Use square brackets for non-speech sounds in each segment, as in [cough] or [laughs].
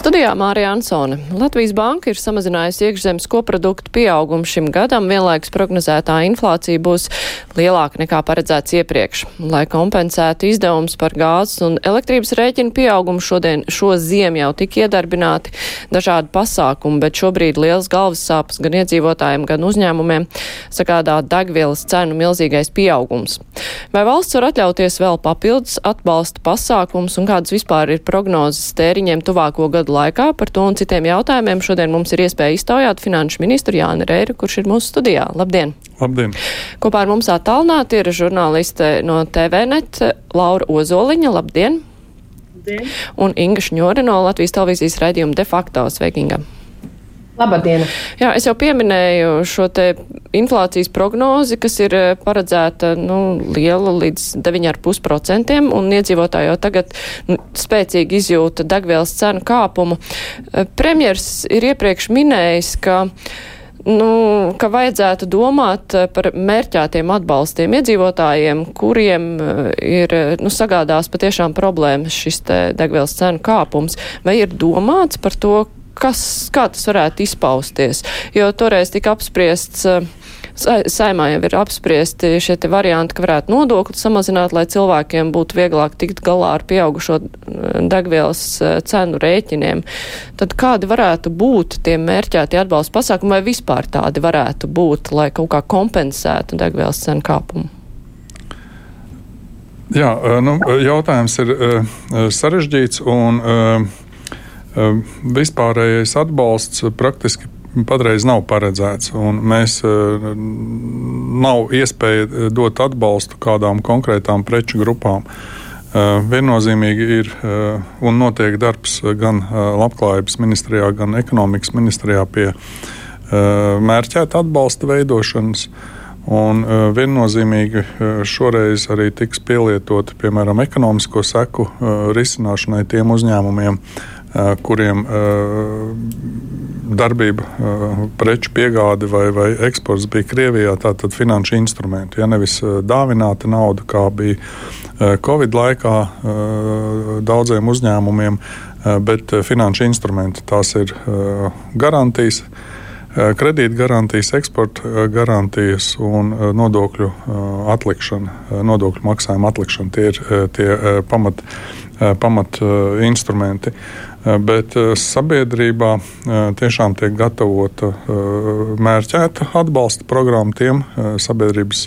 Studijā Mārija Ansone. Latvijas Banka ir samazinājusi iekšzemes koproduktu pieaugumu šim gadam, vienlaikus prognozētā inflācija būs lielāka nekā paredzēts iepriekš. Lai kompensētu izdevumus par gāzes un elektrības rēķinu pieaugumu, šodien šo ziemu jau tika iedarbināti dažādi pasākumi, bet šobrīd liels galvas sāpes gan iedzīvotājiem, gan uzņēmumiem sagādā degvielas cenu milzīgais pieaugums. Vai valsts var atļauties vēl papildus atbalsta pasākums un kādas vispār ir prognozes tēriņiem tuvāko gadu gadu laikā. Par to un citiem jautājumiem šodien mums ir iespēja iztaujāt finanšu ministru Jāni Reiru, kurš ir mūsu studijā. Labdien! Labdien! Kopā ar mums attālināti ir žurnāliste no TVNet Laura Ozoliņa. Labdien! Labdien. Un Inga Šņore no Latvijas televīzijas raidījuma de facto sveikingam! Labdien! Jā, es jau pieminēju šo te inflācijas prognozi, kas ir eh, paredzēta nu, liela līdz 9,5%, un iedzīvotāji jau tagad nu, spēcīgi izjūta degvielas cenu kāpumu. Eh, premjers ir iepriekš minējis, ka nu, ka vajadzētu domāt eh, par mērķētiem atbalstiem iedzīvotājiem, kuriem ir nu, sagādās patiešām problēmas šis degvielas cenu kāpums. Vai ir domāts par to, kas, kā tas varētu izpausties. Jo toreiz tika apspriests. Eh, saimā jau ir apspriesti šie varianti, ka varētu nodokli samazināt, lai cilvēkiem būtu vieglāk tikt galā ar pieaugušo eh, degvielas eh, cenu rēķiniem. Tad kādi varētu būt tie mērķēti atbalsta pasākumi, vai vispār tādi varētu būt, lai kaut kā kompensētu degvielas cenu kāpumu? Jā, nu, jautājums ir sarežģīts un vispārējais atbalsts praktiski patreiz nav paredzēts. Mēs ehm, nav iespēja dot atbalstu kādām konkrētām preču grupām. Viennozīmīgi ir un notiek darbs gan Labklājības ministrijā, gan ekonomikas ministrijā pie mērķēta atbalsta veidošanas. Un viennozīmīgi šoreiz arī tiks pielietoti, piemēram, ekonomisko seku risināšanai tiem uzņēmumiem, kuriem darbība, preču piegāde vai, vai eksports bija Krievijā, tātad finanšu instrumenti. Ja nevis dāvināta nauda, kā bija Covid laikā daudziem uzņēmumiem, bet finanšu instrumenti. Tās ir garantijas kredīt garantijas, eksporta garantijas un nodokļu atlikšana, nodokļu maksājuma atlikšana. Tie ir tie pamat, pamat instrumenti. Eh, bet eh, sabiedrībā eh, tiešām tiek gatavota mērķēta atbalsta programma tiem sabiedrības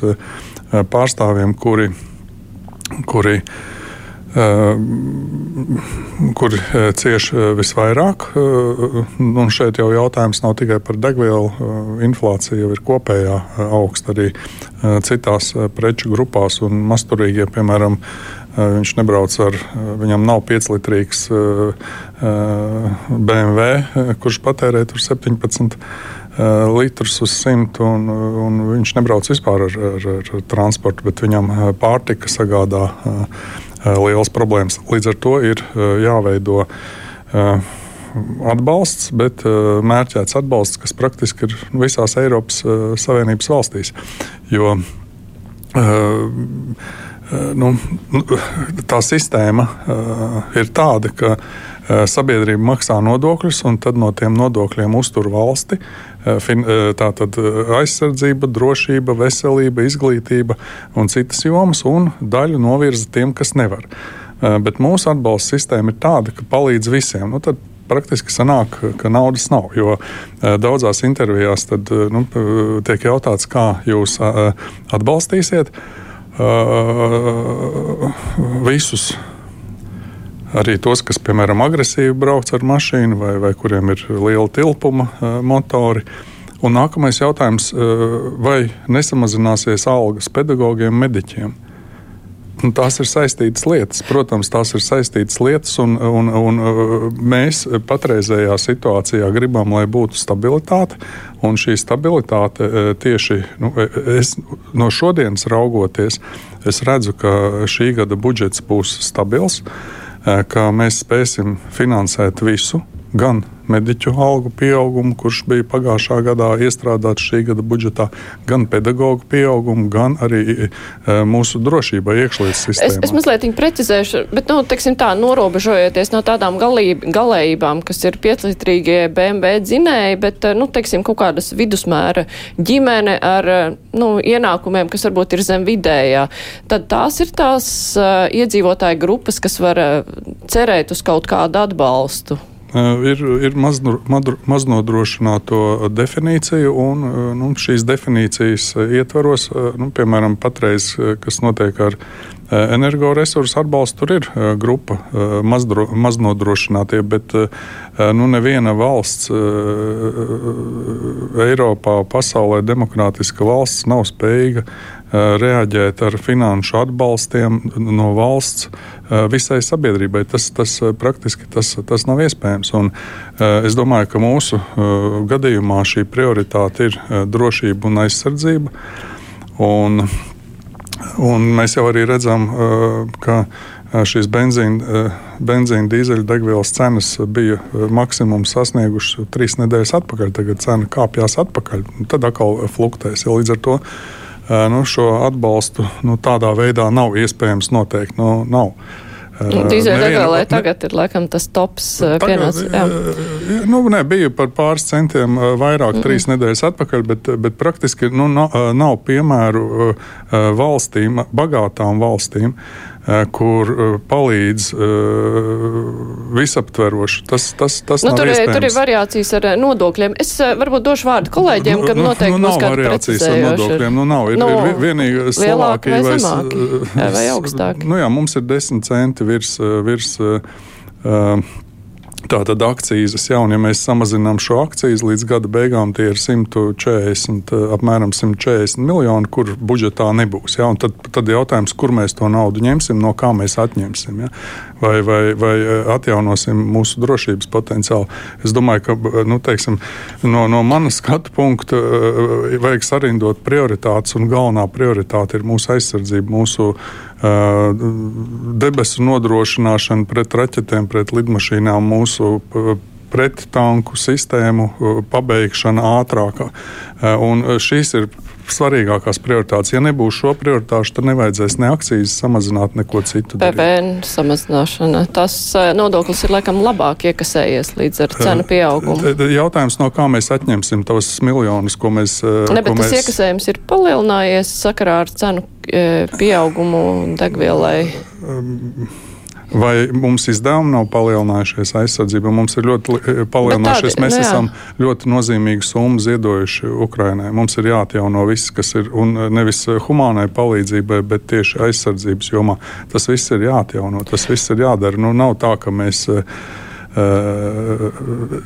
pārstāvjiem, kuri, kuri kur cieš visvairāk. Un šeit jau jautājums nav tikai par degvielu. Inflācija jau ir kopējā augsta arī citās preču grupās un masturīgie, piemēram, Eh, viņš nebrauc ar, eh, viņam nav 5 litrīgs eh, BMW, kurš patērē 17 litrus uz 100, un, un viņš nebrauc vispār ar, ar, ar transportu, bet viņam pārtika sagādā lielas problēmas. Līdz ar to ir jāveido atbalsts, bet mērķēts atbalsts, kas praktiski ir visās Eiropas Savienības valstīs. Jo, Eh, nu, nu, tā sistēma uh, ir tāda, ka uh, sabiedrība maksā nodokļus, un tad no tiem nodokļiem uztur valsti. Fin, tātad aizsardzība, drošība, veselība, izglītība un citas jomas, un daļu novirza tiem, kas nevar. Bet mūsu atbalsta sistēma ir tāda, ka palīdz visiem. Nu, tad praktiski sanāk, ka naudas nav. Jo daudzās intervijās tad, nu, tiek jautāts, kā jūs atbalstīsiet. Visus. Arī tos, kas, piemēram, agresīvi brauc ar mašīnu vai, vai kuriem ir liela tilpuma motori. Un nākamais jautājums, vai nesamazināsies algas pedagogiem, mediķiem? Nu, tās ir saistītas lietas. Protams, tās ir saistītas lietas, un, un, un mēs patreizējā situācijā gribam, lai būtu stabilitāte. Un šī stabilitāte e, tieši nu, e, es, no šodienas raugoties, es redzu, ka šī gada budžets būs stabils, e, ka mēs spēsim finansēt visu, gan mediķu algu pieaugumu, kurš bija pagājušā gadā iestrādāts šī gada budžetā, gan pedagoģu pieaugumu, gan arī mūsu drošībai iekšlietu sistēmā. Es, es mazliet precizēšu, bet, nu, tā, norobežojoties no tādām galīb, galējībām, kas ir pieclitrīgie BMW dzinēji, bet, nu, teiksim, kaut kādas vidusmēra ģimene ar, nu, ienākumiem, kas varbūt ir zem vidējā, tad tās ir tās uh, iedzīvotāju grupas, kas var uh, cerēt uz kaut kādu atbalstu. Uh, ir ir maznodrošināto definīcija, un uh, nu, šīs definīcijas ietvaros, uh, nu, piemēram, patreiz, kas notiek ar energoresursu atbalstu, tur ir grupa mazdro, maznodrošinātie, bet nu, neviena valsts Eiropā, pasaulē, demokrātiska valsts nav spējīga reaģēt ar finanšu atbalstiem no valsts visai sabiedrībai. Tas, tas praktiski tas, tas nav iespējams. Un, es domāju, ka mūsu gadījumā šī prioritāte ir drošība un aizsardzība. Un, un mēs jau arī redzam, ka šīs benzīna, benzīna dīzeļa degvielas cenas bija maksimums sasniegušas trīs nedēļas atpakaļ. Tagad cena kāpjas atpakaļ, tad atkal fluktēs. Ja līdz ar to nu, šo atbalstu nu, tādā veidā nav iespējams noteikt. Nu, nav. Nu, Dīzeļdegvielai tagad ir laikam tas tops pienācis. Nu, ne, bija par pāris centiem vairāk mm. trīs nedēļas atpakaļ, bet, bet praktiski nu, nav, nav piemēru valstīm, bagātām valstīm, kur eh, palīdz eh, visaptveroši. Tas, tas, tas nu, tur, iespējams. tur ir variācijas ar nodokļiem. Es varbūt došu vārdu kolēģiem, nu, kam nu, noteikti nu, nav variācijas ar nodokļiem. Nu, nav. Ir, no, ir vienīgi Slovākija vai, vai, [laughs] vai augstāki. Nu, jā, mums ir 10 centi virs. virs uh, Tātad akcijas, ja, un ja mēs samazinām šo akcijas līdz gada beigām, tie ir 140, apmēram 140 miljoni, kur budžetā nebūs. Ja, tad, tad jautājums, kur mēs to naudu ņemsim, no kā mēs atņemsim, ja, vai, vai, vai atjaunosim mūsu drošības potenciālu. Es domāju, ka nu, teiksim, no, no manas skatu punkta eh, vajag sarindot prioritātes, un galvenā prioritāte ir mūsu aizsardzība, mūsu debesu nodrošināšana pret raķetēm, pret lidmašīnām, mūsu prettanku sistēmu pabeigšana ātrāk. Un šīs ir svarīgākās prioritātes. Ja nebūs šo prioritāšu, tad nevajadzēs ne akcijas samazināt, neko citu. PVN samazināšana. Tas nodoklis ir laikam labāk iekasējies līdz ar cenu pieaugumu. Jautājums, no kā mēs atņemsim tos miljonus, ko mēs. Ne, bet tas mēs... iekasējums ir palielinājies sakarā ar cenu pieaugumu degvielai. Um, Vai mums izdevumi nav palielinājušies aizsardzība? Mums ir ļoti eh, palielinājušies. Tādi, Mēs nu, jā. esam ļoti nozīmīgu summu ziedojuši Ukrainai. Mums ir jāatjauno viss, kas ir un eh, nevis humānai palīdzībai, bet tieši aizsardzības jomā. Tas viss ir jāatjauno, tas viss ir jādara. Nu, nav tā, ka mēs.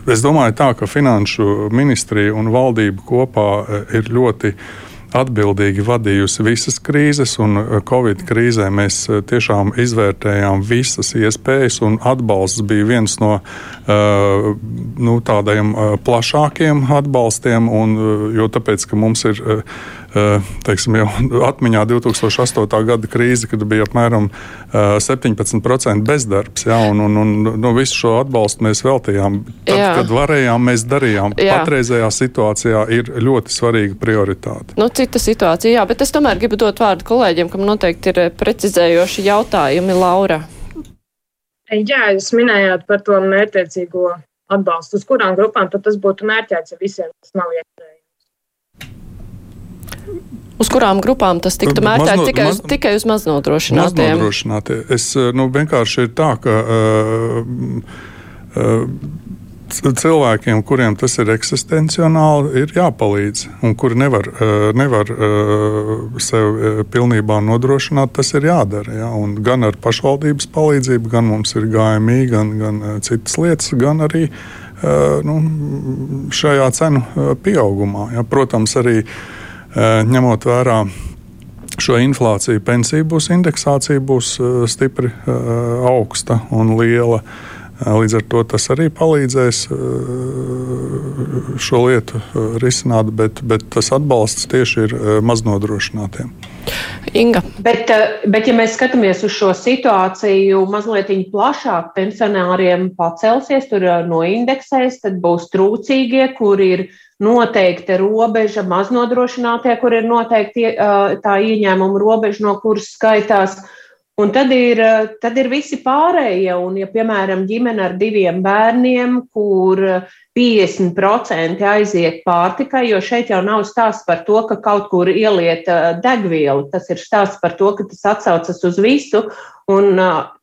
Es domāju, tā, ka Finanšu ministrija un valdība kopā ir ļoti uh, atbildīgi vadījusi visas krīzes, un eh, Covid krīzē mēs eh, tiešām izvērtējām visas iespējas, un atbalsts bija viens no uh, nu, tādiem plašākiem atbalstiem, un, jo tāpēc, ka mums ir teiksim, jau [laughs] atmiņā 2008. gada krīze, kad bija apmēram 17% bezdarbs. Ja, un, un, un no visu šo atbalstu mēs veltījām. Tad, jā. kad varējām, mēs darījām. Jā. Patreizējā situācijā ir ļoti svarīga prioritāte. Nu, cita situācija, jā, bet es tomēr gribu dot vārdu kolēģiem, kam noteikti ir precizējoši jautājumi. Laura. Jā, jūs minējāt par to mērķiecīgo atbalstu. Uz kurām grupām tad tas būtu mērķēts, ja visiem tas nav iespējams? Uz kurām grupām tas tiktu mērķēts? Tikai, maz, tikai uz maznodrošinātiem. maznodrošinātie. Es nu, vienkārši ir tā, ka uh, uh, cilvēkiem, kuriem tas ir eksistenciāli, ir jāpalīdz, un kuri nevar, nevar sev pilnībā nodrošināt, tas ir jādara. Ja? Un gan ar pašvaldības palīdzību, gan mums ir GMI, gan, gan citas lietas, gan arī nu, šajā cenu pieaugumā. Ja? Protams, arī Eh, ņemot vērā šo inflāciju, pensija būs indeksācija būs eh, stipri eh, augsta un liela. Līdz ar to tas arī palīdzēs šo lietu risināt, bet, bet tas atbalsts tieši ir maznodrošinātiem. Inga. Bet, bet, ja mēs skatāmies uz šo situāciju mazliet plašāk, pensionāriem pacelsies, tur noindeksēs, tad būs trūcīgie, kur ir noteikta robeža, maznodrošinātie, kur ir noteikti tā ieņēmuma robeža, no kuras skaitās. Un tad ir, tad ir visi pārējie. Un, ja, piemēram, ģimene ar diviem bērniem, kur 50% aiziet pārtikai, jo šeit jau nav stāsts par to, ka kaut kur ieliet degvielu. Tas ir stāsts par to, ka tas atsaucas uz visu. Un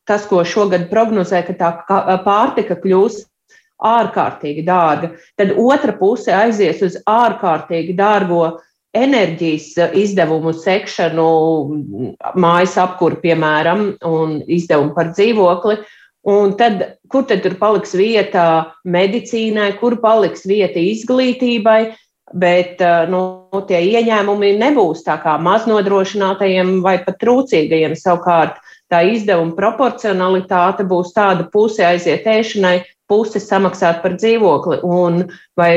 tas, ko šogad prognozē, ka tā pārtika kļūs ārkārtīgi dārga, tad otra puse aizies uz ārkārtīgi dārgo enerģijas izdevumu sekšanu, mājas apkuru, piemēram, un izdevumu par dzīvokli. Un tad, kur tad paliks vieta medicīnai, kur paliks vieta izglītībai, bet nu, tie ieņēmumi nebūs tā kā maznodrošinātajiem vai pat trūcīgajiem. Savukārt tā izdevuma proporcionalitāte būs tāda puse aiziet ēšanai, puse samaksāt par dzīvokli. Un vai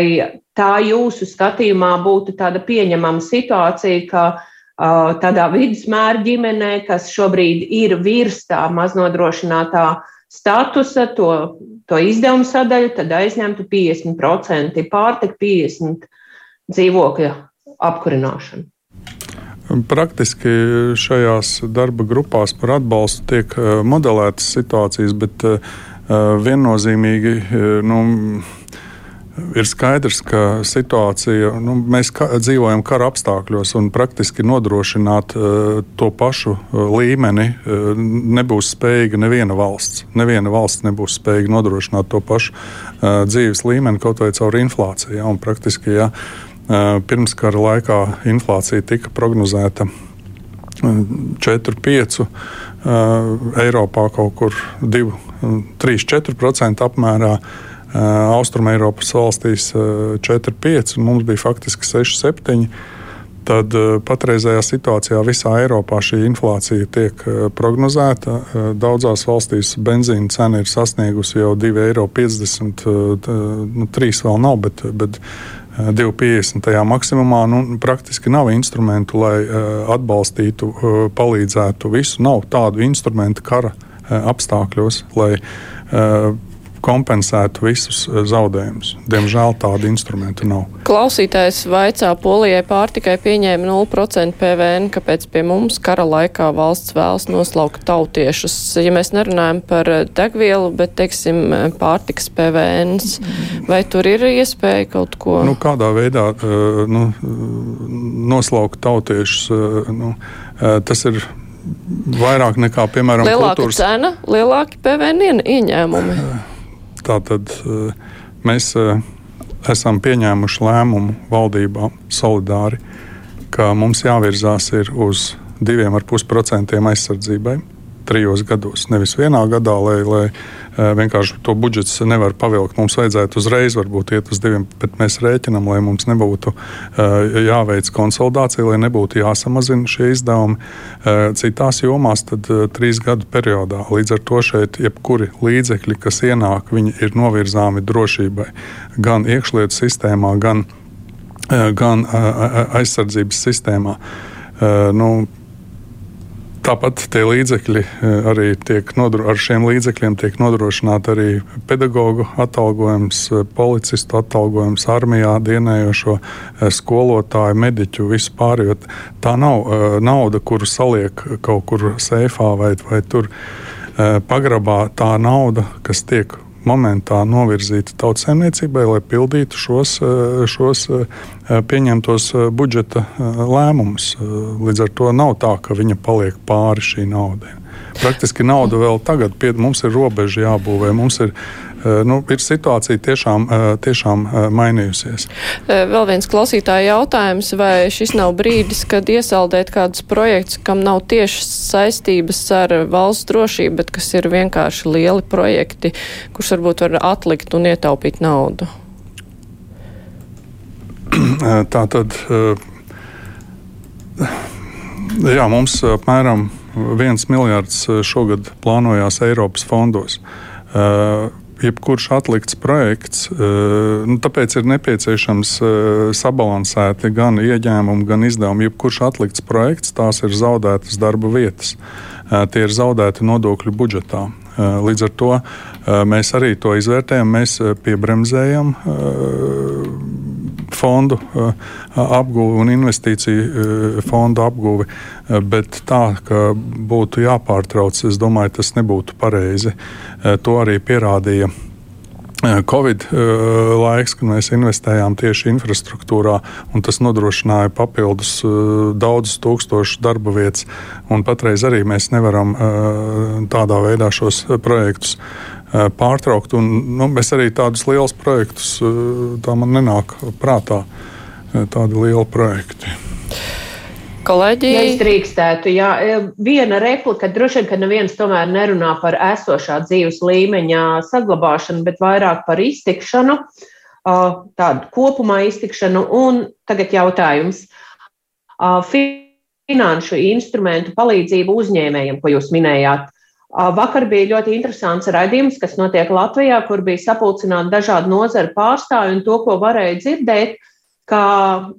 tā jūsu skatījumā būtu tāda pieņemama situācija, ka uh, tādā vidusmēra ģimenē, kas šobrīd ir virs tā maznodrošinātā statusa, to, to izdevumu sadaļu, tad aizņemtu 50% pārtika, 50% dzīvokļa apkurināšanu. Praktiski šajās darba grupās par atbalstu tiek modelētas situācijas, bet viennozīmīgi nu, ir skaidrs, ka situācija, nu, mēs ka, dzīvojam kara apstākļos un praktiski nodrošināt uh, to pašu uh, līmeni uh, nebūs spējīga neviena valsts. Neviena valsts nebūs spējīga nodrošināt to pašu uh, dzīves līmeni kaut vai caur inflāciju. Ja, praktiski, ja uh, pirms kara laikā inflācija tika prognozēta 4-5 uh, Eiropā kaut kur 2-3-4% apmērā. Austrumēropas valstīs 4-5, un mums bija faktiski 6-7. Tad patreizējā situācijā visā Eiropā šī inflācija tiek prognozēta. Daudzās valstīs benzīna cena ir sasniegusi jau 2,50 eiro. Nu, 3 vēl nav, bet, bet 2,50 maksimumā. Nu, praktiski nav instrumentu, lai atbalstītu, palīdzētu visu. Nav tādu instrumentu kara apstākļos, lai kompensētu visus eh, zaudējumus. Diemžēl tādu instrumentu nav. Klausītājs vaicā Polijai pārtikai pieņēma 0% PVN, kāpēc pie mums kara laikā valsts vēlas noslaukt tautiešus. Ja mēs nerunājam par eh, degvielu, bet, teiksim, eh, pārtikas PVN, vai tur ir iespēja kaut ko? Nu, kādā veidā nu, noslaukt tautiešus? Nu, tas ir vairāk nekā, piemēram, lielāka kultūras... cena, lielāki PVN ieņēmumi. Tātad eh, mēs eh, esam pieņēmuši lēmumu valdībā solidāri, ka mums jāvirzās uz 2,5% aizsardzībai trijos gados. Nevis vienā gadā, lai, lai Eh, vienkārši to budžets nevar pavilkt. Mums vajadzētu uzreiz varbūt iet uz diviem, bet mēs rēķinam, lai mums nebūtu eh, jāveic konsolidācija, lai nebūtu jāsamazina šie izdevumi. Eh, citās jomās tad trīs gadu periodā. Līdz ar to šeit jebkuri līdzekļi, kas ienāk, viņi ir novirzāmi drošībai gan iekšlietu sistēmā, gan, gan aizsardzības sistēmā. Nu, Tāpat tie līdzekļi eh, arī tiek nodro, ar šiem līdzekļiem tiek nodrošināta arī pedagoģu atalgojums, eh, policistu atalgojums, armijā dienējošo eh, skolotāju, mediķu vispār. Tā nav nauda, kuru saliek kaut kur seifā vai, vai tur pagrabā. Tā nauda, kas tiek momentā novirzīta tautsēmniecībai, lai pildītu šos, eh, šos eh, pieņemtos eh, budžeta lēmumus. Līdz ar to nav tā, ka viņa paliek pāri šī naudai. Praktiski nauda vēl tagad, pie, mums ir robeža jābūvē, mums ir nu, ir situācija tiešām, eh, tiešām eh, mainījusies. Vēl viens klausītāja jautājums, vai šis nav brīdis, kad iesaldēt kādus projektus, kam nav tieši saistības ar valsts drošību, bet kas ir vienkārši lieli projekti, kurus varbūt var atlikt un ietaupīt naudu? Tā tad. Jā, mums apmēram viens miljards šogad plānojās Eiropas fondos. Jebkurš atlikts projekts, nu, tāpēc ir nepieciešams sabalansēti gan ieņēmumi, gan izdevumi. Jebkurš atlikts projekts, tās ir zaudētas darba vietas. Tie ir zaudēti nodokļu budžetā. Līdz ar to mēs arī to izvērtējam, mēs piebremzējam fondu apgūvi un investīciju fondu apgūvi. Bet tā, ka būtu jāpārtrauc, es domāju, tas nebūtu pareizi. To arī pierādīja Covid laiks, kad mēs investējām tieši infrastruktūrā, un tas nodrošināja papildus daudzus tūkstošus darba vietas. Patreiz arī mēs nevaram tādā veidā šos projektus pārtraukt. Un, nu, mēs arī tādus lielus projektus, tā man nenāk prātā, tādi lieli projekti kolēģi. Ja es drīkstētu, jā, viena replika, droši vien, ka neviens tomēr nerunā par esošā dzīves līmeņa saglabāšanu, bet vairāk par iztikšanu, tādu kopumā iztikšanu. Un tagad jautājums. Finanšu instrumentu palīdzību uzņēmējiem, ko jūs minējāt. Vakar bija ļoti interesants raidījums, kas notiek Latvijā, kur bija sapulcināti dažādu nozaru pārstāvji un to, ko varēja dzirdēt ka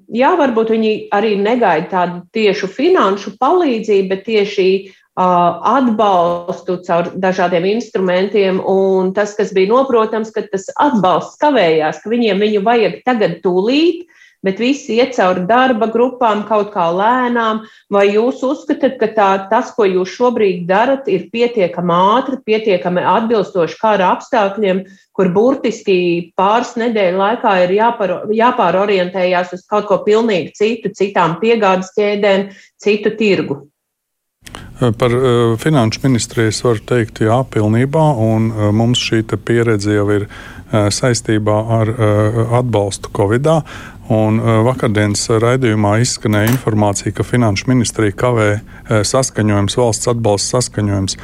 jā, varbūt viņi arī negaida tādu tiešu finanšu palīdzību, bet tieši uh, atbalstu caur dažādiem instrumentiem. Un tas, kas bija noprotams, ka tas atbalsts kavējās, ka viņiem viņu vajag tagad tūlīt, bet visi iet cauri darba grupām kaut kā lēnām. Vai jūs uzskatāt, ka tā, tas, ko jūs šobrīd darat, ir pietiekami ātri, pietiekami atbilstoši kara apstākļiem, kur burtiski pāris nedēļu laikā ir jāpar, jāpārorientējās uz kaut ko pilnīgi citu, citām piegādes ķēdēm, citu tirgu? Par uh, finanšu ministriju es varu teikt, jā, pilnībā. Un, uh, mums šī pieredze jau ir uh, saistībā ar uh, atbalstu Covid. Un vakardienas raidījumā izskanēja informācija, ka Finanšu ministrija kavē saskaņojums, valsts atbalsta saskaņojums.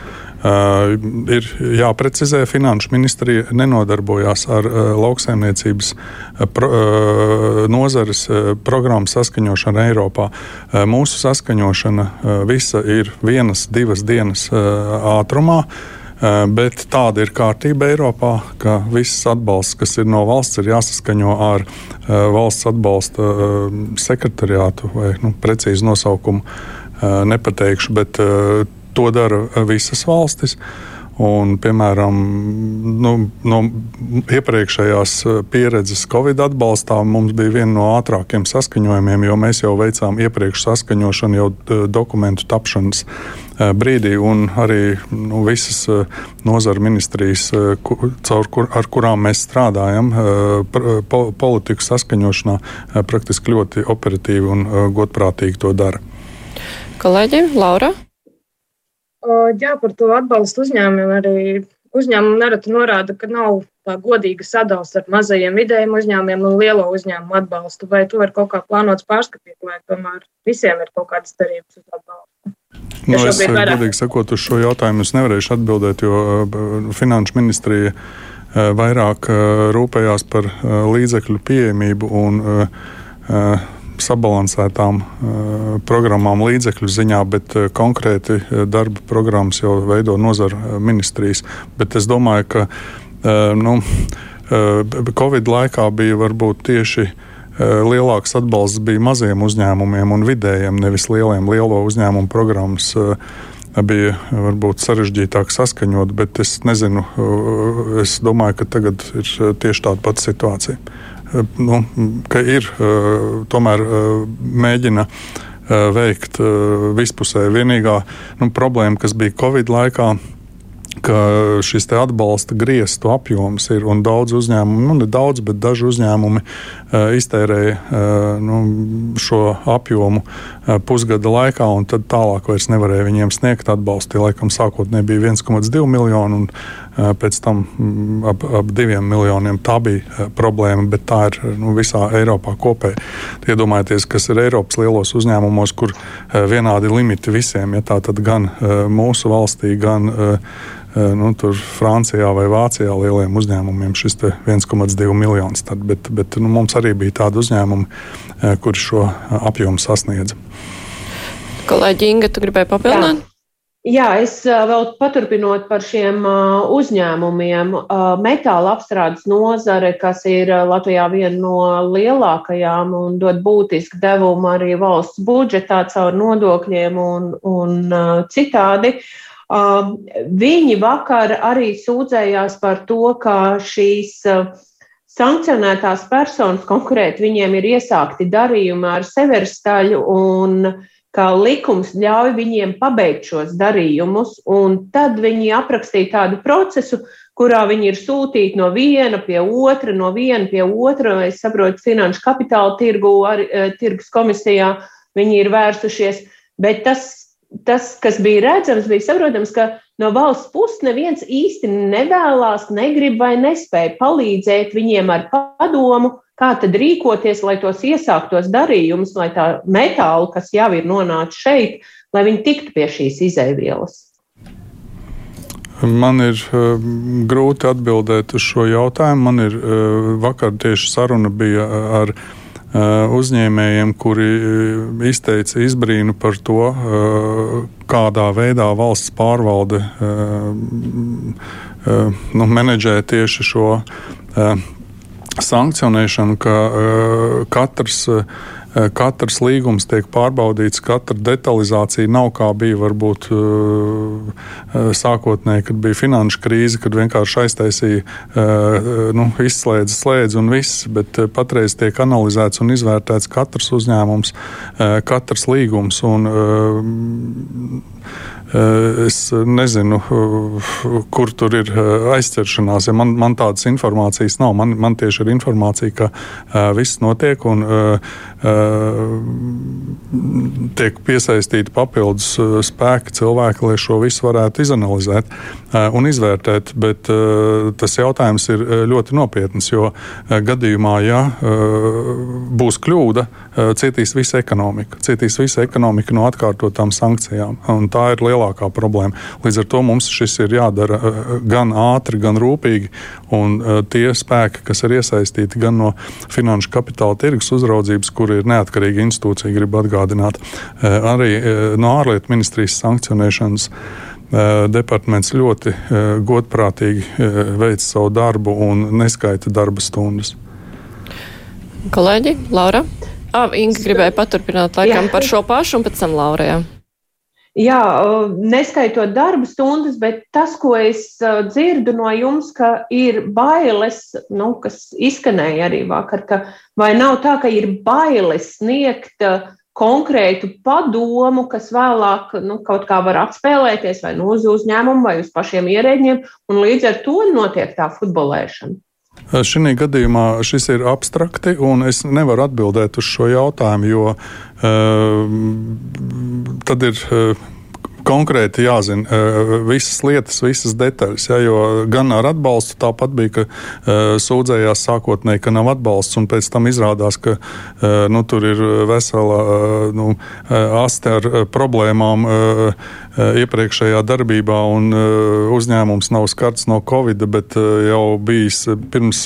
Uh, ir jāprecizē, Finanšu ministrija nenodarbojās ar uh, lauksaimniecības uh, pro, uh, nozares uh, programmu saskaņošanu Eiropā. Uh, mūsu saskaņošana uh, visa ir vienas, divas dienas uh, ātrumā. Uh, bet tāda ir kārtība Eiropā, ka viss atbalsts, kas ir no valsts, ir jāsaskaņo ar eh, valsts atbalsta eh, sekretariātu vai nu, precīzi nosaukumu nepateikšu, bet to dara visas valstis. Un, piemēram, nu, no iepriekšējās pieredzes Covid atbalstā mums bija viena no ātrākiem saskaņojumiem, jo mēs jau veicām iepriekš saskaņošanu jau dokumentu tapšanas Eh, brīdī, un arī nu, visas eh, nozara ministrijas, eh, kur, ar kurām mēs strādājam, politiku saskaņošanā, praktiski ļoti operatīvi un godprātīgi to dara. Kolēģi, Laura? Jā, par to atbalstu uzņēmumiem arī uzņēmumi nereti norāda, ka nav tā godīga sadalījuma starp mazajiem vidējiem uzņēmumiem un lielo uzņēmumu atbalstu. Vai to ir kaut kā plānots pārskatīt, vai tomēr visiem ir kaut kādas cerības uz atbalstu? Nu, es, godīgi sakot, uz šo jautājumu es nevarēšu atbildēt, jo uh, Finanšu ministrija uh, vairāk uh, rūpējās par līdzekļu pieejamību un sabalansētām programmām līdzekļu ziņā, bet konkrēti darba programmas jau veido nozara ministrijas. Bet es domāju, ka nu, Covid laikā bija varbūt tieši Eh, lielāks atbalsts bija maziem uzņēmumiem un vidējiem, nevis lieliem. Lielo uzņēmumu programmas eh, bija varbūt sarežģītāk saskaņot, bet es nezinu, eh, es domāju, ka tagad ir tieši tāda pati situācija. Nu, ka ir tomēr mēģina veikt vispusēji. Vienīgā nu, problēma, kas bija Covid laikā, ka šis atbalsta griestu apjoms ir un daudz uzņēmumu, nu ne daudz, bet daži uzņēmumi iztērēja nu, šo apjomu pusgada laikā, un tad tālāk vairs nevarēja viņiem sniegt atbalstu. Tie laikam sākotnēji bija 1,2 miljoni, un pēc tam mm, ap, ap 2 miljoniem. Tā bija uh, problēma, bet tā ir nu, visā Eiropā kopēji. Iedomājieties, kas ir Eiropas lielos uzņēmumos, kur vienādi limiti visiem, ja tā tad gan mūsu valstī, gan nu, Francijā vai Vācijā lieliem uzņēmumiem šis 1,2 miljonus. Tad, bet bet nu, mums arī bija tādi uzņēmumi, kuri šo apjomu sasniedza. Kolēģi Inga, tu gribēji papildināt? Jā, es vēl paturpinot par šiem uzņēmumiem. Metāla apstrādes nozare, kas ir Latvijā viena no lielākajām un dod būtisku devumu arī valsts budžetā caur nodokļiem un, un citādi. Viņi vakar arī sūdzējās par to, ka šīs sankcionētās personas konkrēti viņiem ir iesākti darījumi ar severstaļu un uh, ka likums ļauj viņiem pabeigt šos darījumus, un tad viņi aprakstīja tādu procesu, kurā viņi ir sūtīti no viena pie otra, no viena pie otra. Es saprotu, finanšu kapitāla tirgu, ar, e, tirgus komisijā viņi ir vērsušies, bet tas, tas, kas bija redzams, bija saprotams, ka no valsts puses neviens īsti nevēlās, negrib vai nespēja palīdzēt viņiem ar padomu, kā tad rīkoties, lai tos iesāktos darījumus, lai tā metāla, kas jau ir nonācis šeit, lai viņi tiktu pie šīs izēvielas? Man ir uh, grūti atbildēt uz šo jautājumu. Man ir uh, vakar tieši saruna bija ar uh, uzņēmējiem, kuri izteica izbrīnu par to, kādā veidā valsts pārvalde nu, menedžē tieši šo sankcionēšanu, ka uh, katrs, uh, katrs līgums tiek pārbaudīts, katra detalizācija nav kā bija varbūt uh, sākotnēji, kad bija finanšu krīze, kad vienkārši aiztaisīja, nu, izslēdza slēdzi un viss, bet patreiz tiek analizēts un izvērtēts katrs uzņēmums, katrs līgums. Un, Eh, es nezinu, eh, kur tur ir eh, aizķeršanās. Man, man tādas informācijas nav. Man, man tieši ir informācija, ka viss notiek un tiek piesaistīti papildus spēki cilvēki, lai šo visu varētu izanalizēt un izvērtēt. Bet tas jautājums ir ļoti nopietns, jo gadījumā, ja būs kļūda, cietīs visa ekonomika. Cietīs visa ekonomika no atkārtotām sankcijām. Tā ir lielākā problēma. Līdz ar to mums šis ir jādara gan ātri, gan rūpīgi. Un tie spēki, kas ir iesaistīti gan no finanšu kapitāla tirgus uzraudzības, kur ir neatkarīga institūcija, gribu atgādināt, eh, arī eh, no ārlietu ministrijas sankcionēšanas eh, departaments ļoti godprātīgi veic savu darbu un neskaita darba stundas. Kolēģi, Laura? Ah, Inga gribēja paturpināt laikam Jā. par šo pašu un pēc tam Laurajā. Jā, neskaitot darba stundas, bet tas, ko es dzirdu no jums, ka ir bailes, nu, kas izskanēja arī vakar, ka vai nav tā, ka ir bailes sniegt konkrētu padomu, kas vēlāk nu, kaut kā var atspēlēties vai nu uz uzņēmumu vai uz pašiem ierēģiem, un līdz ar to notiek tā futbolēšana. Šī gadījumā šis ir abstrakti, un es nevaru atbildēt uz šo jautājumu, jo uh, tad ir. Uh, konkrēti jāzina uh, visas lietas, visas detaļas. Ja, jo gan ar atbalstu tāpat bija, ka uh, sūdzējās sākotnēji, ka nav atbalsts, un pēc tam izrādās, ka uh, nu, tur ir vesela nu, aste ar problēmām iepriekšējā darbībā, un uzņēmums nav skarts no Covid, bet jau bijis pirms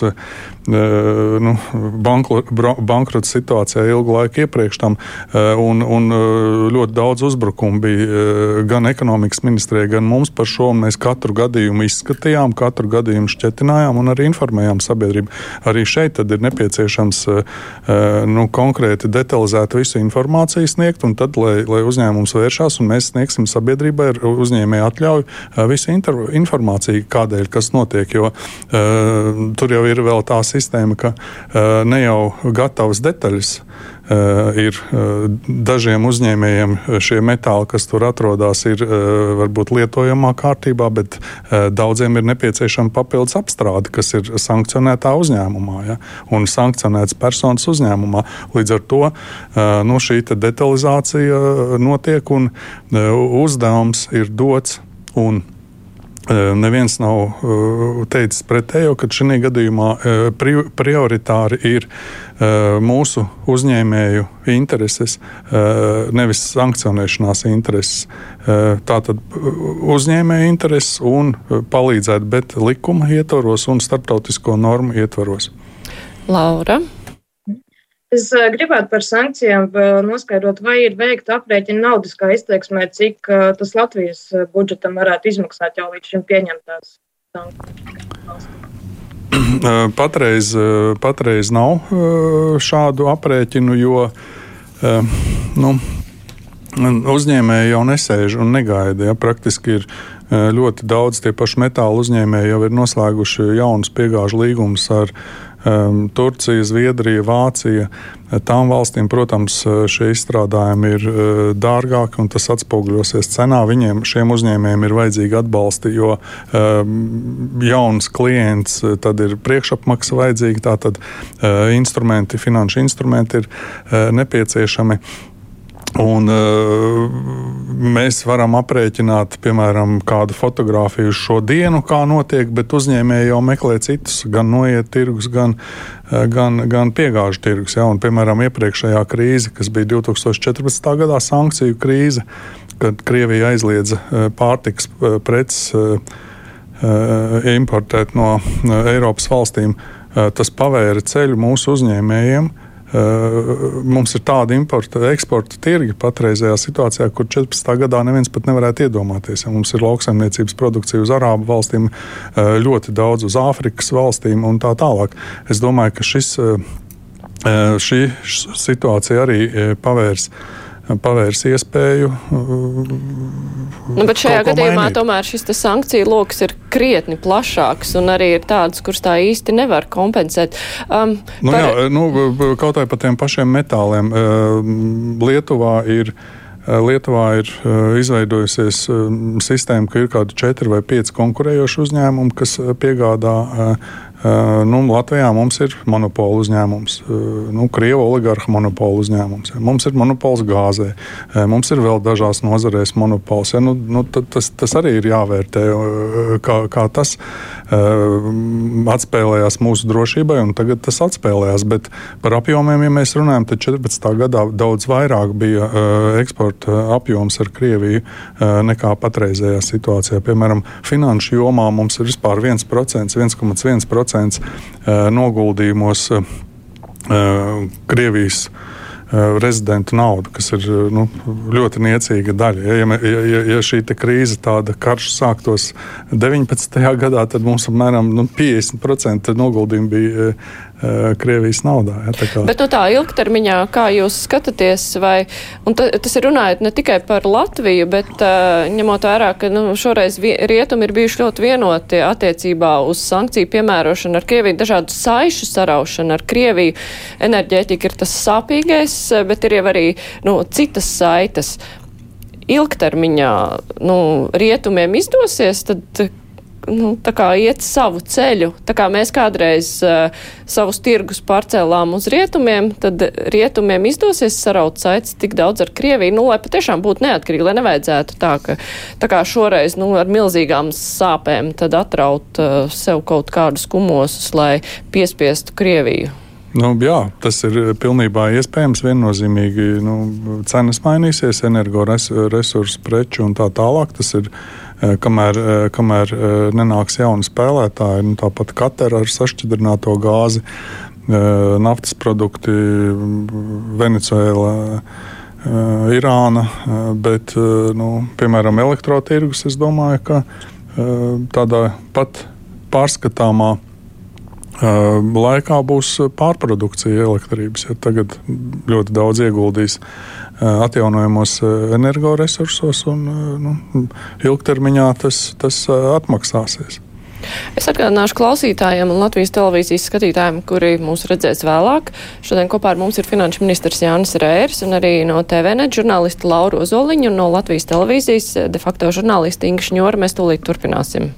nu, bankrota situācijā ilgu laiku iepriekš tam, un, un ļoti daudz uzbrukumu bija gan ekonomikas ministrijai, gan mums par šo. Mēs katru gadījumu izskatījām, katru gadījumu šķetinājām un arī informējām sabiedrību. Arī šeit ir nepieciešams nu, konkrēti detalizēt visu informāciju sniegt, un tad, lai, lai uzņēmums vēršās, un mēs sniegsim sabiedrībai ar uzņēmēju atļauju visu informāciju, kādēļ kas notiek. Jo tur jau ir vēl tā sistēma, ka ne jau gatavas detaļas Eh, ir eh, dažiem uzņēmējiem šie metāli, kas tur atrodas, ir eh, varbūt lietojamā kārtībā, bet daudziem ir nepieciešama papildus apstrāde, kas ir sankcionētā uzņēmumā ja, un sankcionēts personas uzņēmumā. Līdz ar to nu, šī detalizācija notiek un uzdevums ir dots. Un Neviens nav teicis pretējo, ka šī gadījumā prioritāri ir mūsu uzņēmēju intereses, nevis sankcionēšanās intereses. Tātad uzņēmēju intereses un palīdzēt, bet likuma ietvaros un starptautisko normu ietvaros. Laura. Es gribētu par sankcijām noskaidrot, vai ir veikta aprēķina naudiskā izteiksmē, cik tas Latvijas budžetam varētu izmaksāt jau līdz šim pieņemtās sankcijas. [clears throat] Patreiz, patreiz nav šādu aprēķinu, jo nu, uzņēmēji jau nesēž un negaida. Ja, praktiski ir ļoti daudz tie paši metāla uzņēmēji jau ir noslēguši jaunus piegāžu līgumus ar um, Turcija, Zviedrija, Vācija. Tām valstīm, protams, šie izstrādājumi ir uh, dārgāki un tas atspoguļosies cenā. Viņiem, šiem uzņēmējiem, ir vajadzīgi atbalsti, jo um, jauns klients, tad ir priekšapmaksa vajadzīga, tātad uh, instrumenti, finanšu instrumenti ir uh, nepieciešami. Un, uh, mēs varam aprēķināt, piemēram, kādu fotografiju šo dienu, kā notiek, bet uzņēmēji jau meklē citus, gan noiet tirgus, gan, uh, gan, gan piegāžu tirgus. Ja? Un, piemēram, iepriekšējā krīze, kas bija 2014. gadā, sankciju krīze, kad Krievija aizliedza uh, pārtiks preces importēt no Eiropas valstīm, tas pavēra ceļu mūsu uzņēmējiem. Mums ir tāda importa, eksporta tirgi patreizajā situācijā, kur 14. gadā neviens pat nevarētu iedomāties. Ja mums ir lauksaimniecības produkcija uz Arābu valstīm, ļoti daudz uz Āfrikas valstīm un tā tālāk. Es domāju, ka šis, šī situācija arī pavērs pavērs iespēju. Nu, bet šajā gadījumā mainīt. tomēr šis sankciju lokus ir krietni plašāks un arī ir tāds, kurš tā īsti nevar kompensēt. Um, nu, par... jā, nu, kaut arī par tiem pašiem metāliem. Lietuvā ir. Lietuvā ir izveidojusies sistēma, ka ir kādi četri vai pieci konkurējoši uzņēmumi, kas piegādā Uh, nu, Latvijā mums ir monopola uzņēmums, uh, nu, Krievijas oligarha monopola uzņēmums. Mums ir monopols gāzē, uh, mums ir vēl dažās nozarēs monopols. Ja. Nu, nu, tas, tas arī ir jāvērtē, kā, kā tas atspēlējās mūsu drošībai, un tagad tas atspēlējās. Bet par apjomiem, ja mēs runājam, tad 14. gadā daudz vairāk bija eksporta apjoms ar Krieviju nekā patreizējā situācijā. Piemēram, finanšu jomā mums ir vispār 1%, 1,1% 1% eh, noguldījumos eh, Krievijas eh, rezidentu naudu, kas ir nu, ļoti niecīga daļa. Ja, ja, ja, šī krīze, tāda karš sāktos 19. gadā, tad mums apmēram nu, 50% noguldījumi bija Krievijas naudā. Ja, kā... Bet no tā ilgtermiņā, kā jūs skatāties, vai tas ir runājot ne tikai par Latviju, bet uh, ņemot vērā, ka nu, šoreiz rietumi ir bijuši ļoti vienoti attiecībā uz sankciju piemērošanu ar Krieviju, dažādu saišu saraušanu ar Krieviju. Enerģētika ir tas sāpīgais, bet ir jau arī nu, citas saites. Ilgtermiņā nu, rietumiem izdosies, tad nu, iet savu ceļu. Tā kā mēs kādreiz uh, savus tirgus pārcēlām uz rietumiem, tad rietumiem izdosies saraut saites tik daudz ar Krieviju, nu, lai patiešām būtu neatkarīgi, lai nevajadzētu tā, ka tā kā šoreiz nu, ar milzīgām sāpēm tad atraut uh, sev kaut kādus kumosus, lai piespiestu Krieviju. Nu, jā, tas ir pilnībā iespējams. Viennozīmīgi nu, cenas mainīsies, energoresursu, preču un tā tālāk. Tas ir kamēr, eh, kamēr eh, nenāks jauni spēlētāji. Nu, tāpat Katara ar sašķidrināto gāzi, naftas produkti, Venecuēla. Irāna, bet, nu, piemēram, elektrotirgus, es domāju, ka tādā pat pārskatāmā laikā būs pārprodukcija elektrības. Ja tagad ļoti daudz ieguldīs atjaunojamos energoresursos, un nu, ilgtermiņā tas, tas atmaksāsies. Es atgādināšu klausītājiem un Latvijas televīzijas skatītājiem, kuri mūs redzēs vēlāk. Šodien kopā ar mums ir finanšu ministrs Jānis Rērs un arī no TVNet žurnālisti Laura Ozoliņa un no Latvijas televīzijas de facto žurnālisti Inga Šņora. Mēs tūlīt turpināsim.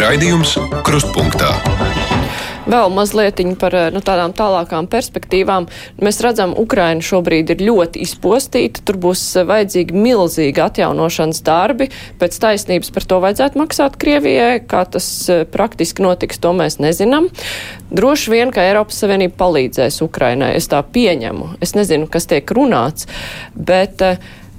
Raidījums Krustpunktā. Vēl mazliet par eh, nu, tādām tālākām perspektīvām. Mēs redzam, Ukraina šobrīd ir ļoti izpostīta. Tur būs eh, vajadzīgi milzīgi atjaunošanas darbi. Pēc taisnības par to vajadzētu maksāt Krievijai. Kā tas eh, praktiski notiks, to mēs nezinām. Droši vien, ka Eiropas Savienība palīdzēs Ukrainai. Es tā pieņemu. Es nezinu, kas tiek runāts. Bet,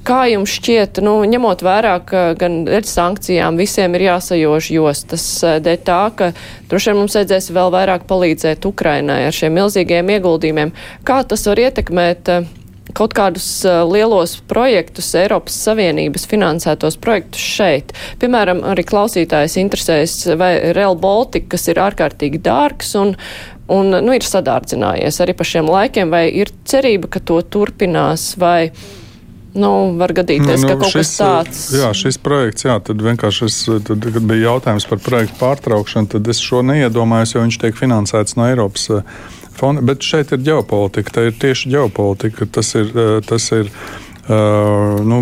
Kā jums šķiet, nu, ņemot vērā, ka gan ar sankcijām visiem ir jāsajož jostas dēļ tā, ka droši vien mums vajadzēs vēl vairāk palīdzēt Ukrainai ar šiem milzīgiem ieguldījumiem, kā tas var ietekmēt kaut kādus uh, lielos projektus, Eiropas Savienības finansētos projektus šeit. Piemēram, arī klausītājs interesēs, vai Real Baltica, kas ir ārkārtīgi dārgs un, un nu, ir sadārdzinājies arī pa šiem laikiem, vai ir cerība, ka to turpinās, vai Nu, var gadīties, nu, ka kaut šis, kas tāds. Jā, šis projekts, jā, tad vienkārši, es, tad, kad bija jautājums par projektu pārtraukšanu, tad es šo neiedomājos, jo viņš tiek finansēts no Eiropas fonda. Bet šeit ir ģeopolitika, tā ir tieši ģeopolitika. Tas ir, tas ir Uh, nu,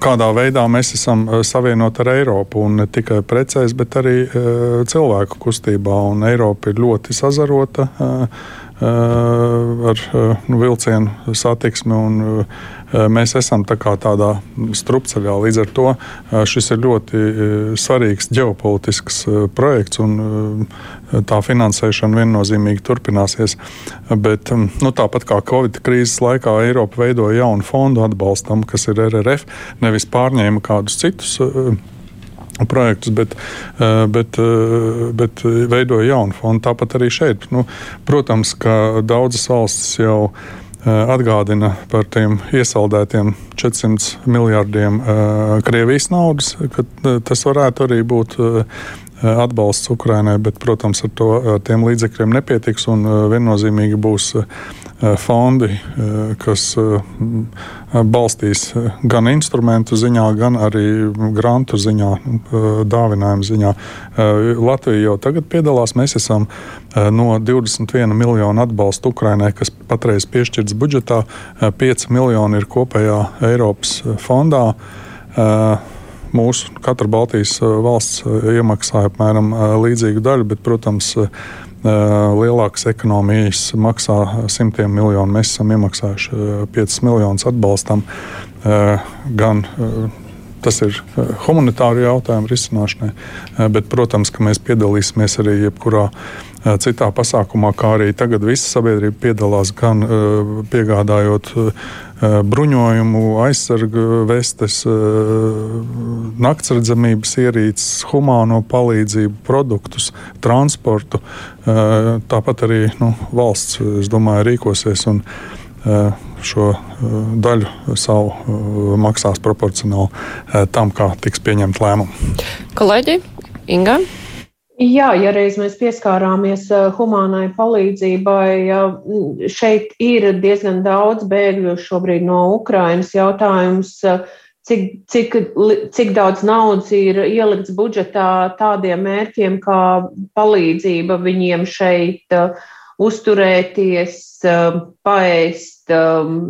kādā veidā mēs esam savienoti ar Eiropu. Ne tikai precēs, bet arī uh, cilvēku kustībā. Un Eiropa ir ļoti sazarota uh, ar nu, vilcienu satiksmi. Un, mēs esam tā tādā strupceļā. Līdz ar to šis ir ļoti svarīgs ģeopolitisks projekts, un tā finansēšana viennozīmīgi turpināsies. Bet, nu, tāpat kā Covid krīzes laikā Eiropa veidoja jaunu fondu atbalstam, kas ir RRF, nevis pārņēma kādus citus projektus, bet, bet, bet veidoja jaunu fondu. Tāpat arī šeit. Nu, protams, ka daudzas valstis jau Eh, atgādina par tiem iesaldētiem 400 miljardiem eh, Krievijas naudas, ka eh, tas varētu arī būt atbalsts Ukrainai, bet, protams, ar to ar tiem līdzekļiem nepietiks un viennozīmīgi būs fondi, kas balstīs gan instrumentu ziņā, gan arī grantu ziņā, dāvinājumu ziņā. Latvija jau tagad piedalās. Mēs esam no 21 miljonu atbalstu Ukrainai, kas patreiz piešķirts budžetā, 5 miljoni ir kopējā Eiropas fondā mūsu katra Baltijas valsts iemaksāja apmēram līdzīgu daļu, bet, protams, lielākas ekonomijas maksā simtiem miljonu. Mēs esam iemaksājuši 5 miljonus atbalstam gan tas ir humanitāru jautājumu risināšanai, bet, protams, ka mēs piedalīsimies arī jebkurā citā pasākumā, kā arī tagad visa sabiedrība piedalās gan piegādājot bruņojumu, aizsargu vestes, naktsredzamības ierīces, humāno palīdzību, produktus, transportu. Tāpat arī nu, valsts, es domāju, rīkosies un šo daļu savu maksās proporcionāli tam, kā tiks pieņemt lēmumu. Kolēģi, Inga? Jā, ja reiz mēs pieskārāmies humānai palīdzībai, šeit ir diezgan daudz bēgļu šobrīd no Ukrainas. Jautājums, cik, cik, cik daudz naudas ir ielikts budžetā tādiem mērķiem kā palīdzība viņiem šeit uh, uzturēties, paēst, um,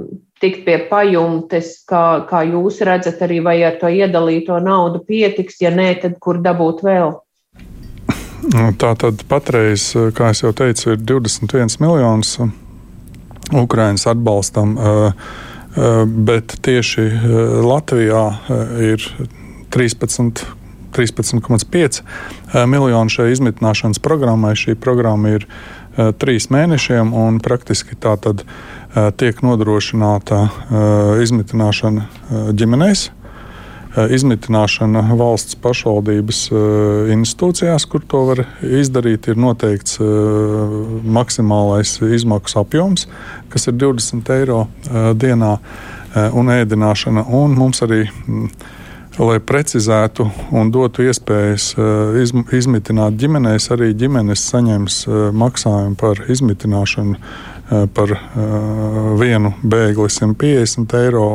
tikt pie pajumtes, kā, kā jūs redzat, arī vai ar to iedalīto naudu pietiks, ja nē, tad kur dabūt vēl? Nu, tā tad patreiz, kā jau teicu, ir 21 miljonus Ukraiņas atbalstam, bet tieši Latvijā ir 13. 13,5 miljonu šai izmitināšanas programmai. Šī programma ir trīs mēnešiem, un praktiski tā tad tiek nodrošināta izmitināšana ģimenēs Eh, izmitināšana valsts pašvaldības eh, institūcijās, kur to var izdarīt, ir noteikts eh, maksimālais izmaksu apjoms, kas ir 20 eiro dienā, un ēdināšana. Un mums arī mm, lai precizētu un dotu iespējas izmitināt ģimenēs, arī ģimenes saņems maksājumu par izmitināšanu par vienu bēgli 150 eiro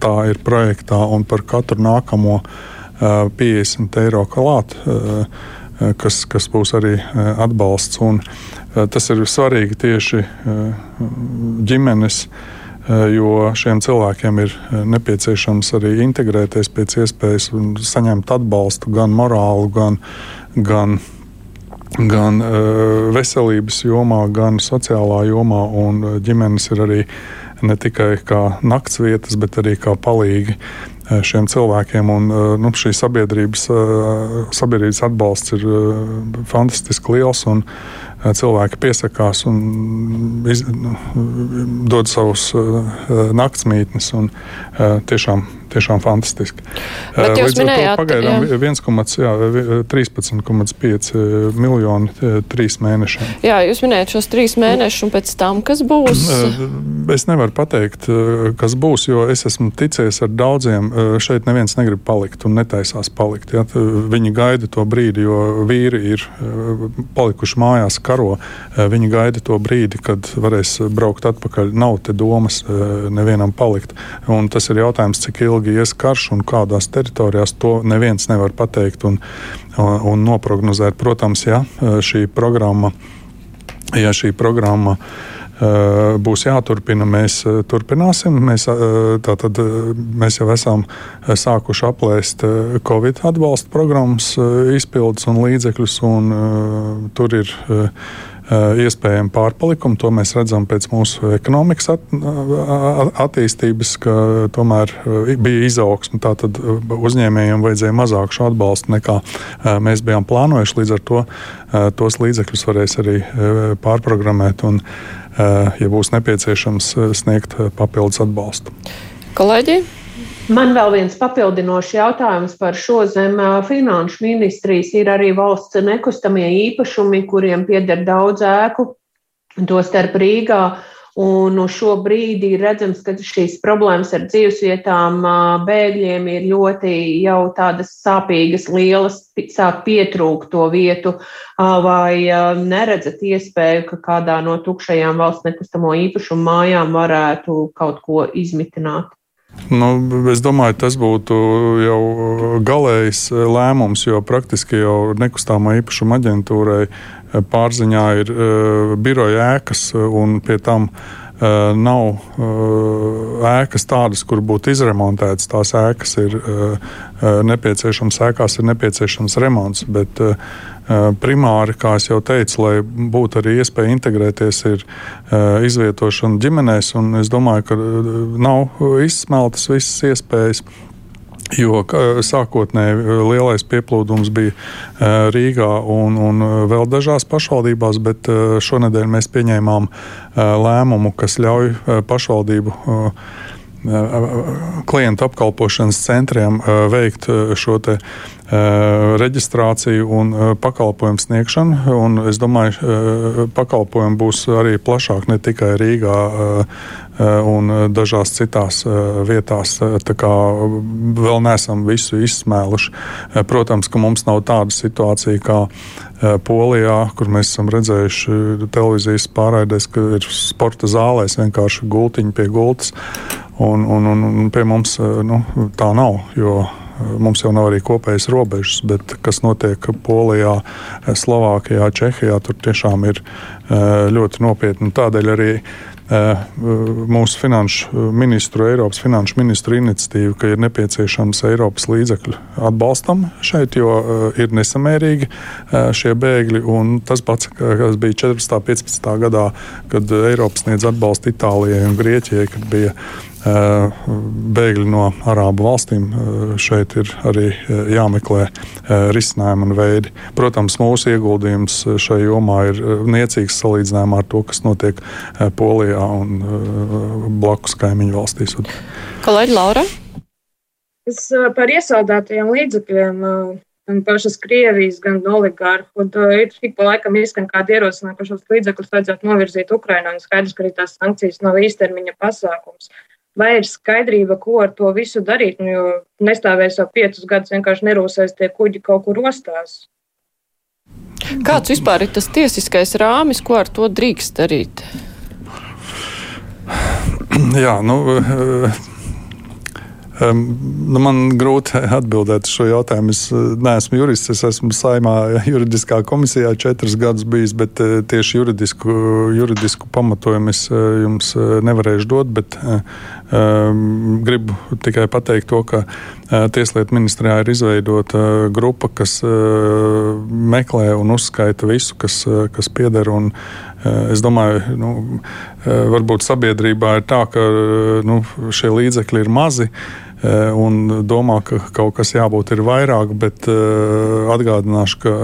tā ir projektā, un par katru nākamo 50 eiro klāt, kas, kas būs arī atbalsts. Un tas ir svarīgi tieši ģimenes. Jo šiem cilvēkiem ir nepieciešams arī integrēties pēc iespējas un saņemt atbalstu gan morālu, gan, gan, gan veselības jomā, gan sociālā jomā. Un ģimenes ir arī ne tikai kā nakts vietas, bet arī kā palīgi šiem cilvēkiem. Un, nu, šī sabiedrības, sabiedrības atbalsts ir fantastiski liels. Un, cilvēki piesakās un iz, nu, dod savus naktsmītnes. Un, tiešām tiešām fantastiski. Bet jūs Līdz minējāt, pagaidām 13,5 miljoni trīs mēnešiem. Jā, jūs minējāt šos trīs mēnešus, un pēc tam, kas būs? Es nevaru pateikt, kas būs, jo es esmu ticies ar daudziem. Šeit neviens negrib palikt un netaisās palikt. Ja? Viņi gaida to brīdi, jo vīri ir palikuši mājās karo. Viņi gaida to brīdi, kad varēs braukt atpakaļ. Nav te domas nevienam palikt. Un tas ir jautājums, cik ilgi ilgi ies karš un kādās teritorijās, to neviens nevar pateikt un, un noprognozēt. Protams, ja šī programma, ja šī programma būs jāturpina, mēs turpināsim. Mēs, tātad, mēs jau esam sākuši aplēst Covid atbalsta programmas izpildus un līdzekļus, un tur ir Eh, iespējami pārpalikumi. To mēs redzam pēc mūsu ekonomikas at, attīstības, ka tomēr eh, bija izaugsme. Tātad eh, uzņēmējiem vajadzēja mazāk šo atbalstu nekā mēs bijām plānojuši. Līdz ar to tos līdzekļus varēs arī pārprogrammēt un, ja būs nepieciešams, sniegt papildus atbalstu. Kolēģi, Man vēl viens papildinošs jautājums par šo zem finanšu ministrijas ir arī valsts nekustamie īpašumi, kuriem pieder daudz ēku, to starp Rīgā. Un uz šo brīdi ir redzams, ka šīs problēmas ar dzīvesvietām bēgļiem ir ļoti jau tādas sāpīgas, lielas, sāk pietrūkt to vietu. Vai neredzat iespēju, ka kādā no tukšajām valsts nekustamo īpašumu mājām varētu kaut ko izmitināt? Nu, es domāju, tas būtu jau galējs lēmums, jo praktiski jau nekustamā īpašuma aģentūrai pārziņā ir uh, biroja ēkas un pie tam uh, nav uh, ēkas tādas, kur būtu izremontētas. Tās ēkas ir uh, nepieciešams, ēkās ir nepieciešams remonts. Bet, uh, primāri, kā jau teicu, lai būtu arī iespēja integrēties, ir izvietošana ģimenēs. Es domāju, ka nav izsmeltas visas iespējas. Jo sākotnēji lielais pieplūdums bija Rīgā un, un vēl dažās pašvaldībās, bet šonadēļ mēs pieņēmām lēmumu, kas ļauj pašvaldību klientu apkalpošanas centriem veikt šo reģistrāciju un pakalpojumu sniegšanu. Un es domāju, pakalpojumi būs arī plašāk ne tikai Rīgā un dažās citās vietās. Tā kā vēl neesam visu izsmēluši. Protams, ka mums nav tāda situācija kā Polijā, kur mēs esam redzējuši televīzijas pārraidēs, ka ir sporta zālēs vienkārši gultiņi pie gultas. Un, un, un pie mums nu, tā nav. Jo mums jau nav arī kopējas robežas, bet kas notiek Polijā, Slovākijā, Čehijā, tur tiešām ir ļoti nopietni. Tādēļ arī mūsu finanšu ministru, Eiropas finanšu ministru iniciatīva, ka ir nepieciešams Eiropas līdzekļu atbalstam šeit, jo ir nesamērīgi šie bēgļi. Tas pats, kas bija 14. un 15. gadā, kad Eiropa sniedz atbalstu Itālijai un Grieķijai, kad bija bēgļi no Arābu valstīm. Šeit ir arī jāmeklē risinājumi un veidi. Protams, mūsu ieguldījums šajā jomā ir niecīgs salīdzinājumā ar to, kas notiek Polijā un blakus kaimiņu valstīs. Kolēģi Laura? Es par iesaldētajiem līdzekļiem gan pašas Krievijas, gan oligārhu. Ir ik pa laikam izskan kādi ierosinājumi, ka šos līdzekļus vajadzētu novirzīt Ukrainā. Un skaidrs, ka arī tās sankcijas nav īstermiņa pasākums vai ir skaidrība, ko ar to visu darīt. Nu, jo nestāvēs jau piecus gadus, vienkārši nerūsēs tie kuģi kaut kur ostās. Kāds vispār ir tas tiesiskais rāmis, ko ar to drīkst darīt? Jā, nu, Nu, man grūti atbildēt uz šo jautājumu. Es eh, neesmu jurists, es esmu saimā juridiskā komisijā četrus gadus bijis, bet eh, tieši juridisku, juridisku pamatojumu es eh, jums nevarēšu dot. Bet, um, gribu tikai pateikt to, ka Tieslietu ministrijā ir izveidota grupa, kas meklē un uzskaita visu, kas, kas pieder. Un, Es domāju, nu, varbūt sabiedrībā ir tā, ka nu, šie līdzekļi ir mazi. Un domā, ka kaut kas jābūt ir vairāk, bet atgādināšu, ka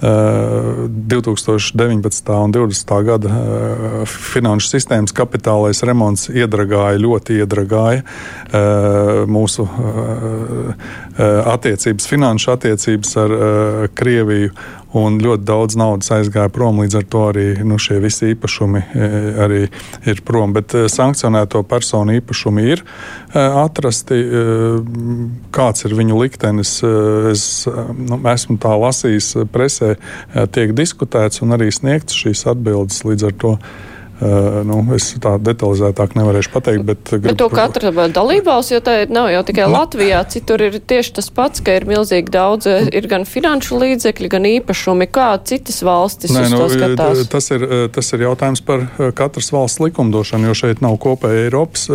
2019. un 2020. gada finanšu sistēmas kapitālais remonts iedragāja, ļoti iedragāja mūsu attiecības, finanšu attiecības ar Krieviju un ļoti daudz naudas aizgāja prom. Līdz ar to arī nu, šie visi īpašumi arī ir prom. Bet sankcionēto personu īpašumi ir atrasti. Kāds ir viņu liktenis? Es nu, esmu tā lasījis presē, tiek diskutēts un arī sniegts šīs atbildes līdz ar to. Uh, nu, es tā detalizētāk nevarēšu pateikt. Bet, bet gribu... to katra dalībvalsts, jo tā nav jau tikai Latvijā, citur ir tieši tas pats, ka ir milzīgi daudz, ir gan finanšu līdzekļi, gan īpašumi. Kā citas valstis Nē, nu, skatās? Tas ir, tas ir jautājums par katras valsts likumdošanu, jo šeit nav kopēja Eiropas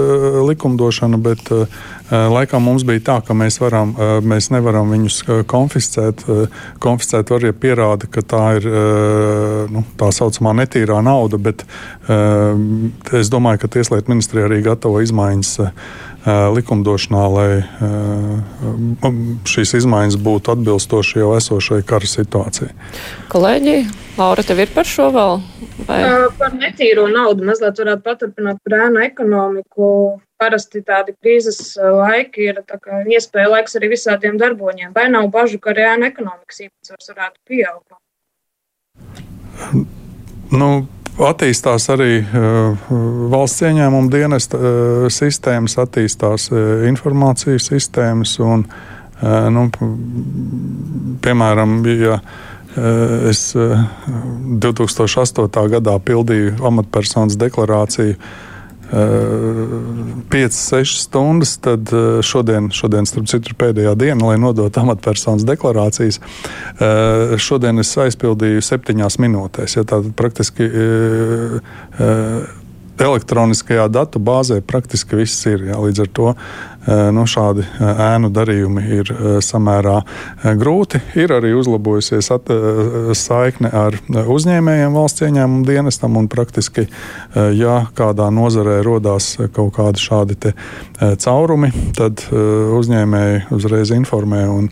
likumdošana, bet laikam mums bija tā, ka mēs, varam, mēs nevaram viņus konfiscēt. Konfiscēt var, ja pierāda, ka tā ir nu, tā saucamā netīrā nauda, bet es domāju, ka Tieslietu ministrija arī gatavo izmaiņas eh, likumdošanā, lai eh, šīs izmaiņas būtu atbilstoši jau esošai kara situācijai. Kolēģi, Laura, tev ir par šo vēl? Vai? Par netīro naudu mazliet varētu paturpināt par ēnu ekonomiku. Parasti tādi krīzes laiki ir iespēja laiks arī visādiem darboņiem. Vai nav bažu, ka arī ēnu ekonomikas īpatsvars varētu pieaugt? Nu, attīstās arī uh, valsts ieņēmuma dienesta uh, sistēmas, attīstās uh, informācijas sistēmas. Un, nu, piemēram, ja es 2008. gadā pildīju amatpersonas deklarāciju 5-6 stundas, tad eh, šodien, šodien, starp citu, ir pēdējā diena, lai nodotu amatpersonas deklarācijas. Eh, šodien es aizpildīju septiņās minūtēs. Ja, tātad praktiski eh, elektroniskajā datu bāzē praktiski viss ir. Jā, līdz ar to eh, nu, šādi eh, ēnu darījumi ir eh, samērā grūti. Ir arī uzlabojusies at, saikne ar uzņēmējiem valsts ieņēmuma dienestam, un praktiski, ja kādā nozarē rodās kaut kādi šādi caurumi, tad uzņēmēji uzreiz informē un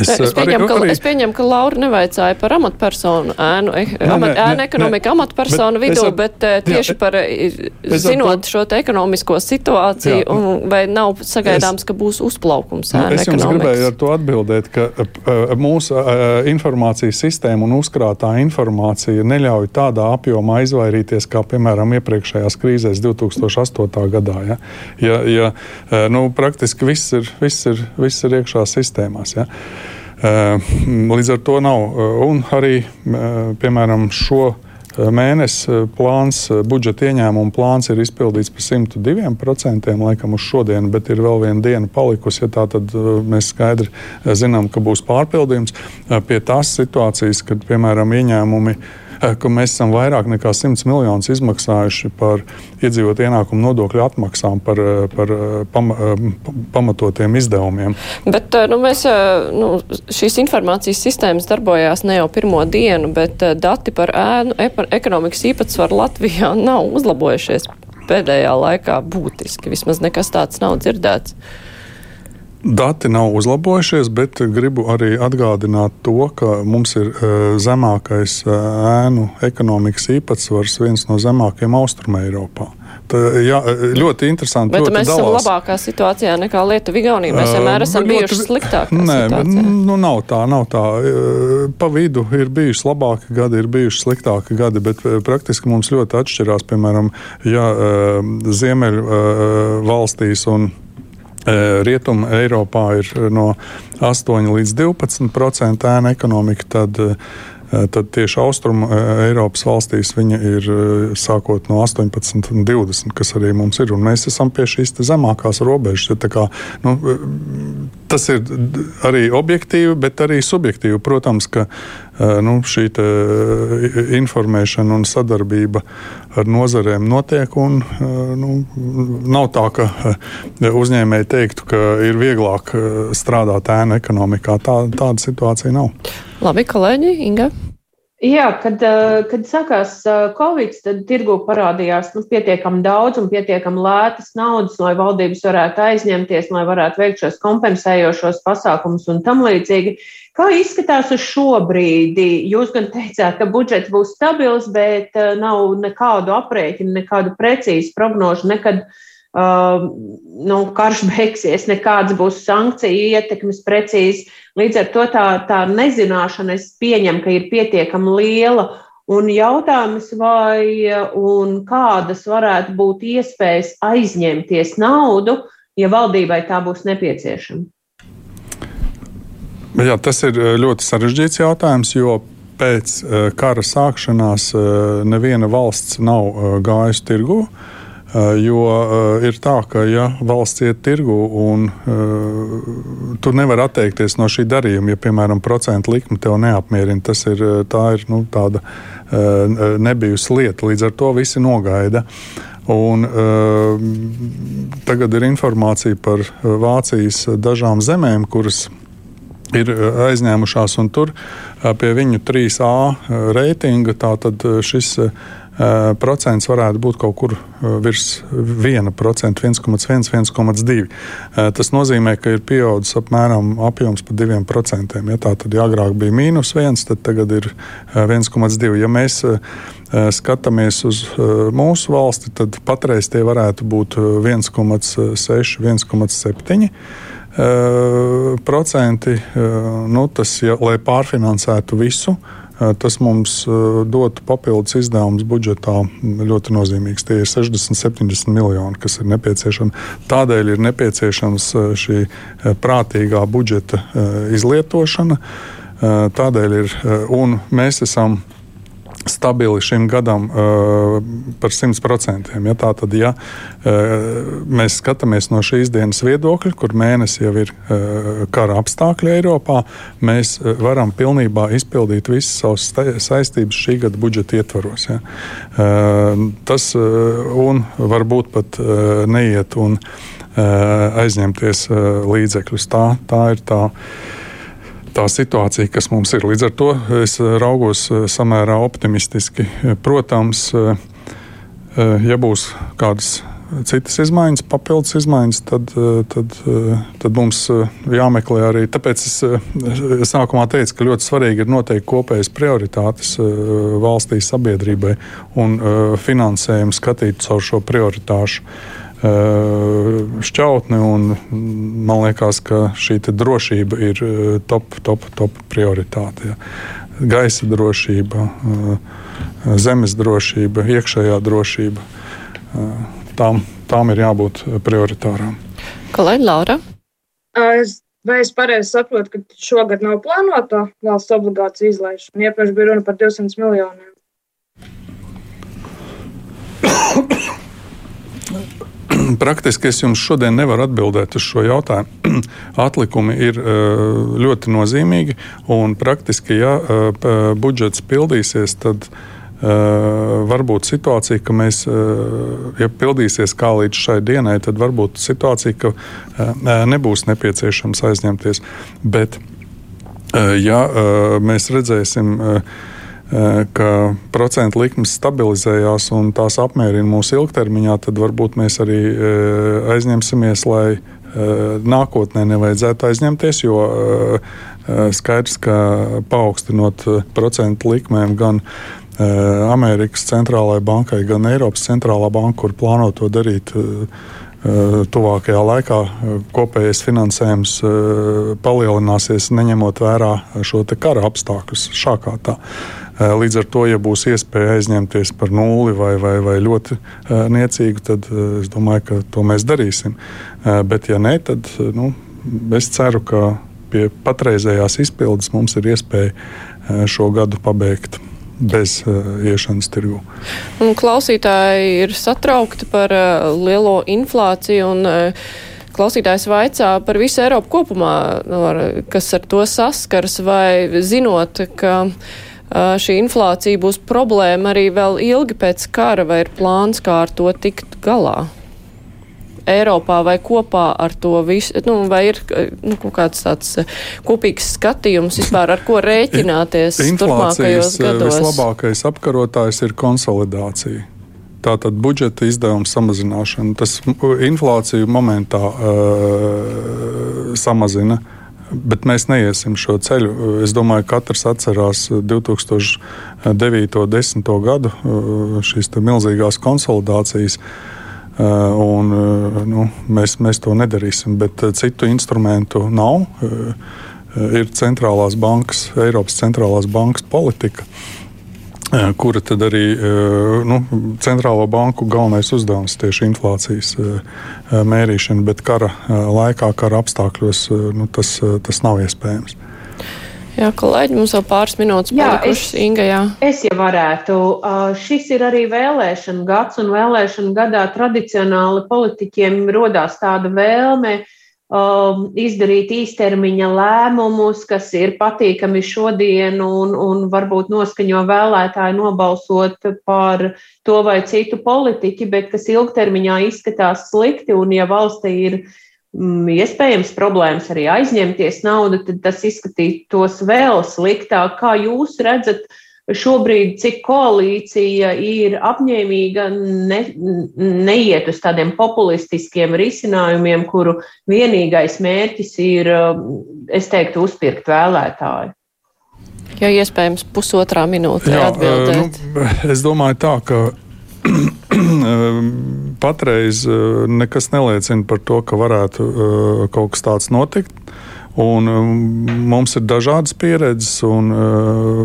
Es, es, pieņemu, arī, ka, arī... es pieņemu, ka Laura nevaicāja par amatpersonu ēnu, eh, ne, amat, ēnu ne, ekonomiku ne, amatpersonu bet vidū, ar, bet eh, tieši jā, par eh, zinot to, šo te ekonomisko situāciju, jā, un vai nav sagaidāms, es, ka būs uzplaukums nu, ēnu es ekonomikas? Es jums gribēju ar to atbildēt, ka uh, mūsu uh, informācijas sistēma un uzkrātā informācija neļauj tādā apjomā izvairīties, kā piemēram iepriekšējās krīzēs 2008. gadā. Ja, ja, ja uh, nu, praktiski viss ir, viss ir, viss ir iekšā sistēmās. Ja. Līdz ar to nav. Un arī, piemēram, šo mēnesi plāns, budžeta ieņēmuma plāns ir izpildīts par 102%, laikam uz šodienu, bet ir vēl viena diena palikusi. Ja tā tad mēs skaidri zinām, ka būs pārpildījums pie tās situācijas, kad, piemēram, ieņēmumi Eh, [laughs] ka mēs esam vairāk nekā 100 miljonus izmaksājuši par iedzīvot ienākumu nodokļu atmaksām, par, eh, par eh, pama, pamatotiem izdevumiem. Bet nu, mēs, nu, šīs informācijas sistēmas darbojās ne jau pirmo dienu, bet dati par ēnu ekonomikas īpatsvaru Latvijā nav uzlabojušies pēdējā laikā būtiski. Vismaz nekas tāds nav dzirdēts. Dati nav uzlabojušies, bet gribu arī atgādināt to, ka mums ir uh, zemākais uh, ēnu ekonomikas īpatsvars, viens no zemākajiem Austrumē Eiropā. Tā, jā, ļoti interesanti. Bet ļoti mēs dalās. esam labākā situācijā nekā Lietuva, Igaunija. Mēs vienmēr esam ļoti, bijuši sliktāki. Nē, nu, nav tā, nav tā. Pa vidu ir bijuši labāki gadi, ir bijuši sliktāki gadi, bet praktiski mums ļoti atšķirās, piemēram, ja Ziemeļu valstīs un Rietuma Eiropā ir no 8 līdz 12% ēna ekonomika, tad, tad tieši austrumu Eiropas valstīs viņa ir sākot no 18 un 20, kas arī mums ir. Un mēs esam pie šīs zemākās robežas. Ja kā, nu, tas ir arī objektīvi, bet arī subjektīvi. Protams, ka nu, šī informēšana un sadarbība ar nozarēm notiek. Un, nu, nav tā, ka uzņēmēji teiktu, ka ir vieglāk strādāt ēnu ekonomikā. Tā, tāda situācija nav. Labi, kolēģi, Inga. Jā, kad, kad sākās Covid, tad tirgu parādījās nu, pietiekami daudz un pietiekami lētas naudas, lai valdības varētu aizņemties, lai varētu veikt šos kompensējošos pasākumus un tam līdzīgi. Kā izskatās uz šo brīdi? Jūs gan teicāt, ka budžets būs stabils, bet nav nekādu aprēķinu, nekādu precīzu prognožu, nekad uh, uh, nu, karš beigsies, nekādas būs sankciju ietekmes precīzi. Līdz ar to tā, tā nezināšana, es pieņemu, ka ir pietiekami liela. Un jautājums, vai un kādas varētu būt iespējas aizņemties naudu, ja valdībai tā būs nepieciešama? Jā, tas ir ļoti sarežģīts jautājums, jo pēc kara sākšanās neviena valsts nav gājusi tirgu. Uh, Eh, jo uh, ir tā, ka ja valsts iet tirgu un uh, tu nevari atteikties no šī darījuma, ja, piemēram, procentu likme tev neapmierina, tas ir, ir nu, tāda nebijusi lieta. Līdz ar to visi nogaida. Un, tagad ir informācija par Vācijas dažām zemēm, kuras ir aizņēmušās, un tur pie viņu 3A reitinga tātad šis Eh, procents varētu būt kaut kur eh, virs 1%, 1,1, 1,2. Tas nozīmē, ka ir pieaudzis apmēram apjoms par 2%. Ja tā tad ja agrāk bija mīnus 1, tad tagad ir 1,2. Eh, ja mēs skatāmies uz mūsu valsti, tad patreiz tie varētu būt 1,6, 1,7 procenti. Nu, tas, ja, lai pārfinansētu visu, Tas mums dotu papildus izdevumus budžetā ļoti nozīmīgs. Tie ir 60, 70 miljoni, kas ir nepieciešami. Tādēļ ir nepieciešams šī prātīgā budžeta izlietošana. Tādēļ ir, un mēs esam stabili šim gadam uh, par 100%. Ja, tā tad, ja uh, mēs skatāmies no šīs dienas viedokļa, kur mēnesis jau ir uh, kara apstākļi Eiropā, mēs uh, varam pilnībā izpildīt visas savas saistības šī gada budžeta ietvaros. Ja. Uh, tas uh, un varbūt pat uh, neiet un uh, aizņemties uh, līdzekļus. Tā, tā ir tā tā situācija, kas mums ir. Līdz ar to es raugos eh, samērā optimistiski. Protams, eh, eh, ja būs kādas citas izmaiņas, papildus izmaiņas, tad, tad, tad mums jāmeklē arī. Tāpēc es sākumā teicu, ka ļoti svarīgi ir noteikt kopējas prioritātes valstī, sabiedrībai un finansējumu skatīt caur šo prioritāšu šķautni. Man liekas, ka šī drošība ir top, top, top prioritāte. Ja. Gaisa drošība, zemes drošība, iekšējā drošība. Tām, tām ir jābūt prioritārām. Kolēģi Laura? Es, vai es pareizi saprotu, ka šogad nav plānota valsts obligāciju izlaišana? Iepriekš bija runa par 200 miljoniem. [coughs] [clears throat] Praktiski es jums šodien nevaru atbildēt uz šo jautājumu. [clears throat] Atlikumi ir eh, ļoti nozīmīgi, un praktiski, ja eh, budžets pildīsies, tad Uh, varbūt situācija, ka mēs, ja pildīsies kā līdz šai dienai, tad varbūt situācija, ka nebūs nepieciešams aizņemties. Bet, ja mēs redzēsim, Eh, ka procentu likmes stabilizējās un tās apmierina mūsu ilgtermiņā, tad varbūt mēs arī aizņemsimies, lai nākotnē nevajadzētu aizņemties, jo skaidrs, ka paaugstinot procentu likmēm gan Amerikas centrālajai bankai, gan Eiropas centrālā banka, kur plāno to darīt tuvākajā laikā kopējais finansējums palielināsies, neņemot vērā šo kara apstākļus šā kā tā. Eh, līdz ar to, ja būs iespēja aizņemties par nulli vai, vai, vai ļoti eh, niecīgu, tad eh, es domāju, ka to mēs darīsim. Bet, ja nē, tad nu, es ceru, ka pie patreizējās izpildes mums ir iespēja šo gadu pabeigt bez uh, iešanas tirgu. Klausītāji ir satraukti par uh, lielo inflāciju un uh, klausītājs vaicā par visu Eiropu kopumā, ar, kas ar to saskars, vai zinot, ka šī inflācija būs problēma arī vēl ilgi pēc kara, vai ir plāns, kā ar to tikt galā? Eiropā vai kopā ar to visu, nu, vai ir nu, kaut kāds tāds kopīgs skatījums vispār, ar ko rēķināties [laughs] gados? Vislabākais apkarotājs ir konsolidācija. Tātad budžeta izdevuma samazināšana. Tas inflāciju momentā uh, samazina. Bet mēs neiesim šo ceļu. Es domāju, ka katrs atcerās 2009. un 2010. gadu šīs milzīgās konsolidācijas. Un, nu, mēs, mēs to nedarīsim, bet citu instrumentu nav. Ir centrālās bankas, Eiropas centrālās bankas politika. Kura tad arī nu, centrālo banku galvenais uzdevums tieši inflācijas mērīšana, bet kara laikā, kara apstākļos nu, tas, tas nav iespējams. Jā, kolēģi, mums vēl pāris minūtes palikušas. Inga, jā. Es jau varētu. Šis ir arī vēlēšana gads, un vēlēšana gadā tradicionāli politiķiem rodās tāda vēlme uh, um, izdarīt īstermiņa lēmumus, kas ir patīkami šodien un, un varbūt noskaņo vēlētāju nobalsot par to vai citu politiķi, bet kas ilgtermiņā izskatās slikti. Un ja valstī ir mm, iespējams problēmas arī aizņemties naudu, tad tas izskatītos vēl sliktāk. Kā jūs redzat? Šobrīd, cik koalīcija ir apņēmīga ne, neiet uz tādiem populistiskiem risinājumiem, kuru vienīgais mērķis ir, es teiktu, uzpirkt vēlētāju. Ja iespējams, pusotrā minūtē Jā, atbildēt. Nu, es domāju tā, ka [clears throat] patreiz nekas neliecina par to, ka varētu kaut kas tāds notikt. Un, um, mums ir dažādas pieredzes, un uh,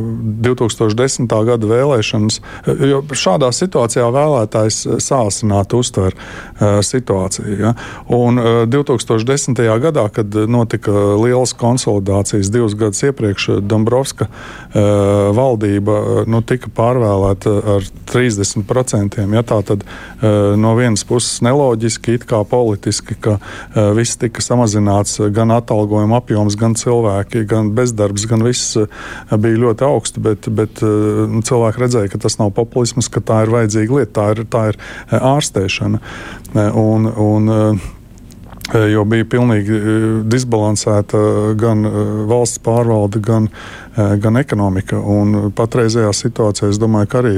2010. gada vēlēšanas, jo šādā situācijā vēlētājs sāsinātu uztver uh, situāciju. Ja? Un uh, 2010. gadā, kad notika lielas konsolidācijas divus gadus iepriekš, Dombrovska uh, valdība uh, nu, tika pārvēlēta ar 30%. Ja? Tā tad uh, no vienas puses neloģiski, it kā politiski, ka uh, viss tika samazināts gan atalgojuma apjoms, gan cilvēki, gan bezdarbs, gan viss eh, bija ļoti augsts. Bet, bet eh, nu, cilvēki redzēja, ka tas nav populisms, ka tā ir vajadzīga lieta, tā ir, tā ir eh, ārstēšana. Un, un, jo bija pilnīgi disbalansēta gan valsts pārvalde, gan, gan ekonomika. Un patreizējā situācijā es domāju, ka arī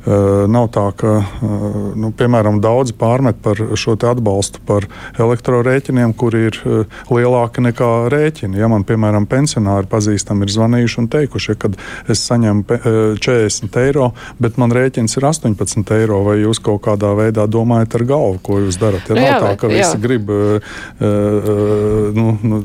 Eh, nav tā, ka eh, nu, piemēram daudzi pārmet par šo atbalstu par elektrorēķiniem, kuri ir eh, lielāki nekā rēķini. Ja man, piemēram, pensionāri pazīstami ir zvanījuši un teikuši, ka es saņemu 40 eiro, bet man rēķins ir 18 eiro, vai jūs kaut kādā veidā domājat ar galvu, ko jūs darat? Ja nu, jā, nav tā, ka jā. visi grib. Nu, nu,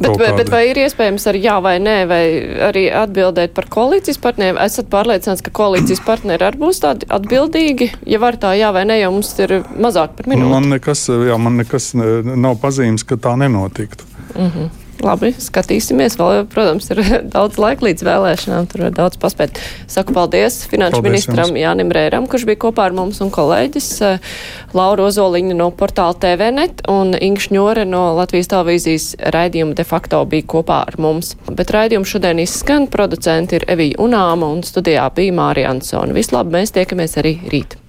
bet, bet, bet vai ir iespējams ar jā vai nē, vai arī atbildēt par koalīcijas partneriem? Esat pārliecināts, ka koalīcijas partneri arī būs tādi atbildīgi, ja var tā jā vai nē, jo mums ir mazāk par minūti. Man nekas, jā, man nekas nav pazīmes, ka tā nenotiktu. Mm -hmm. Labi, skatīsimies. Vēl, protams, ir [laughs] daudz laika līdz vēlēšanām. Tur var daudz paspēt. Saku paldies finanšu paldies ministram jums. Jānim Rēram, kurš bija kopā ar mums un kolēģis eh, Laura Ozoliņa no portāla TVNet un Ingš Ņore no Latvijas televīzijas raidījuma de facto bija kopā ar mums. Bet raidījumu šodien izskan. Producenti ir Evija Unāma un studijā bija Mārija Ansona. Vislabāk, mēs tiekamies arī rīt.